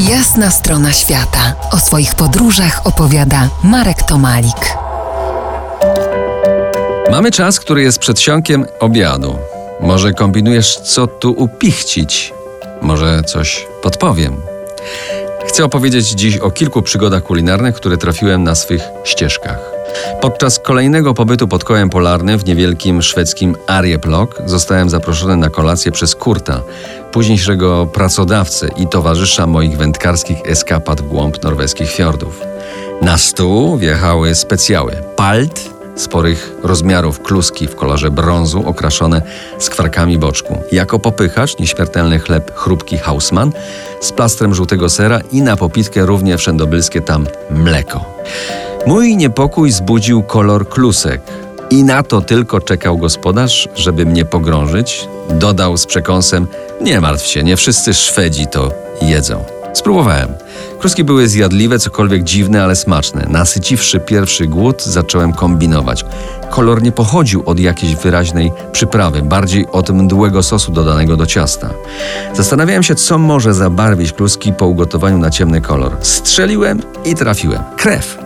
Jasna strona świata. O swoich podróżach opowiada Marek Tomalik. Mamy czas, który jest przedsionkiem obiadu. Może kombinujesz, co tu upichcić? Może coś podpowiem. Chcę opowiedzieć dziś o kilku przygodach kulinarnych, które trafiłem na swych ścieżkach. Podczas kolejnego pobytu pod kołem polarnym w niewielkim szwedzkim Arjeplog zostałem zaproszony na kolację przez Kurta, późniejszego pracodawcę i towarzysza moich wędkarskich eskapad w głąb norweskich fiordów. Na stół wjechały specjały palt, sporych rozmiarów kluski w kolorze brązu okraszone skwarkami boczku. Jako popychacz nieśmiertelny chleb chrupki Hausmann z plastrem żółtego sera i na popitkę równie wszędobylskie tam mleko. Mój niepokój zbudził kolor klusek. I na to tylko czekał gospodarz, żeby mnie pogrążyć. Dodał z przekąsem: Nie martw się, nie wszyscy Szwedzi to jedzą. Spróbowałem. Kluski były zjadliwe, cokolwiek dziwne, ale smaczne. Nasyciwszy pierwszy głód, zacząłem kombinować. Kolor nie pochodził od jakiejś wyraźnej przyprawy, bardziej od mdłego sosu dodanego do ciasta. Zastanawiałem się, co może zabarwić kluski po ugotowaniu na ciemny kolor. Strzeliłem i trafiłem. Krew.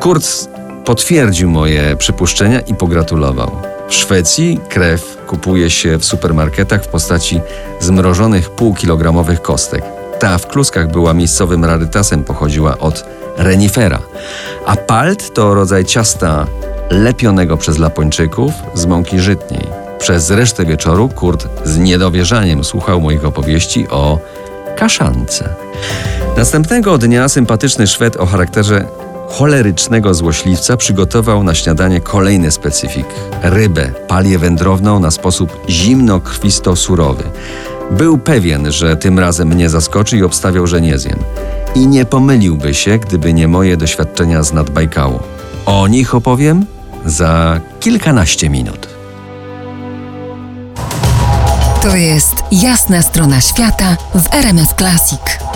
Kurt potwierdził moje przypuszczenia i pogratulował. W Szwecji krew kupuje się w supermarketach w postaci zmrożonych półkilogramowych kostek. Ta w kluskach była miejscowym rarytasem, pochodziła od renifera. A palt to rodzaj ciasta lepionego przez Lapończyków z mąki żytniej. Przez resztę wieczoru Kurt z niedowierzaniem słuchał moich opowieści o kaszance. Następnego dnia sympatyczny Szwed o charakterze cholerycznego złośliwca przygotował na śniadanie kolejny specyfik rybę, palię wędrowną na sposób zimno-krwisto-surowy. Był pewien, że tym razem mnie zaskoczy i obstawiał, że nie zjem. I nie pomyliłby się, gdyby nie moje doświadczenia z nadbajkału. O nich opowiem za kilkanaście minut. To jest jasna strona świata w RMS Classic.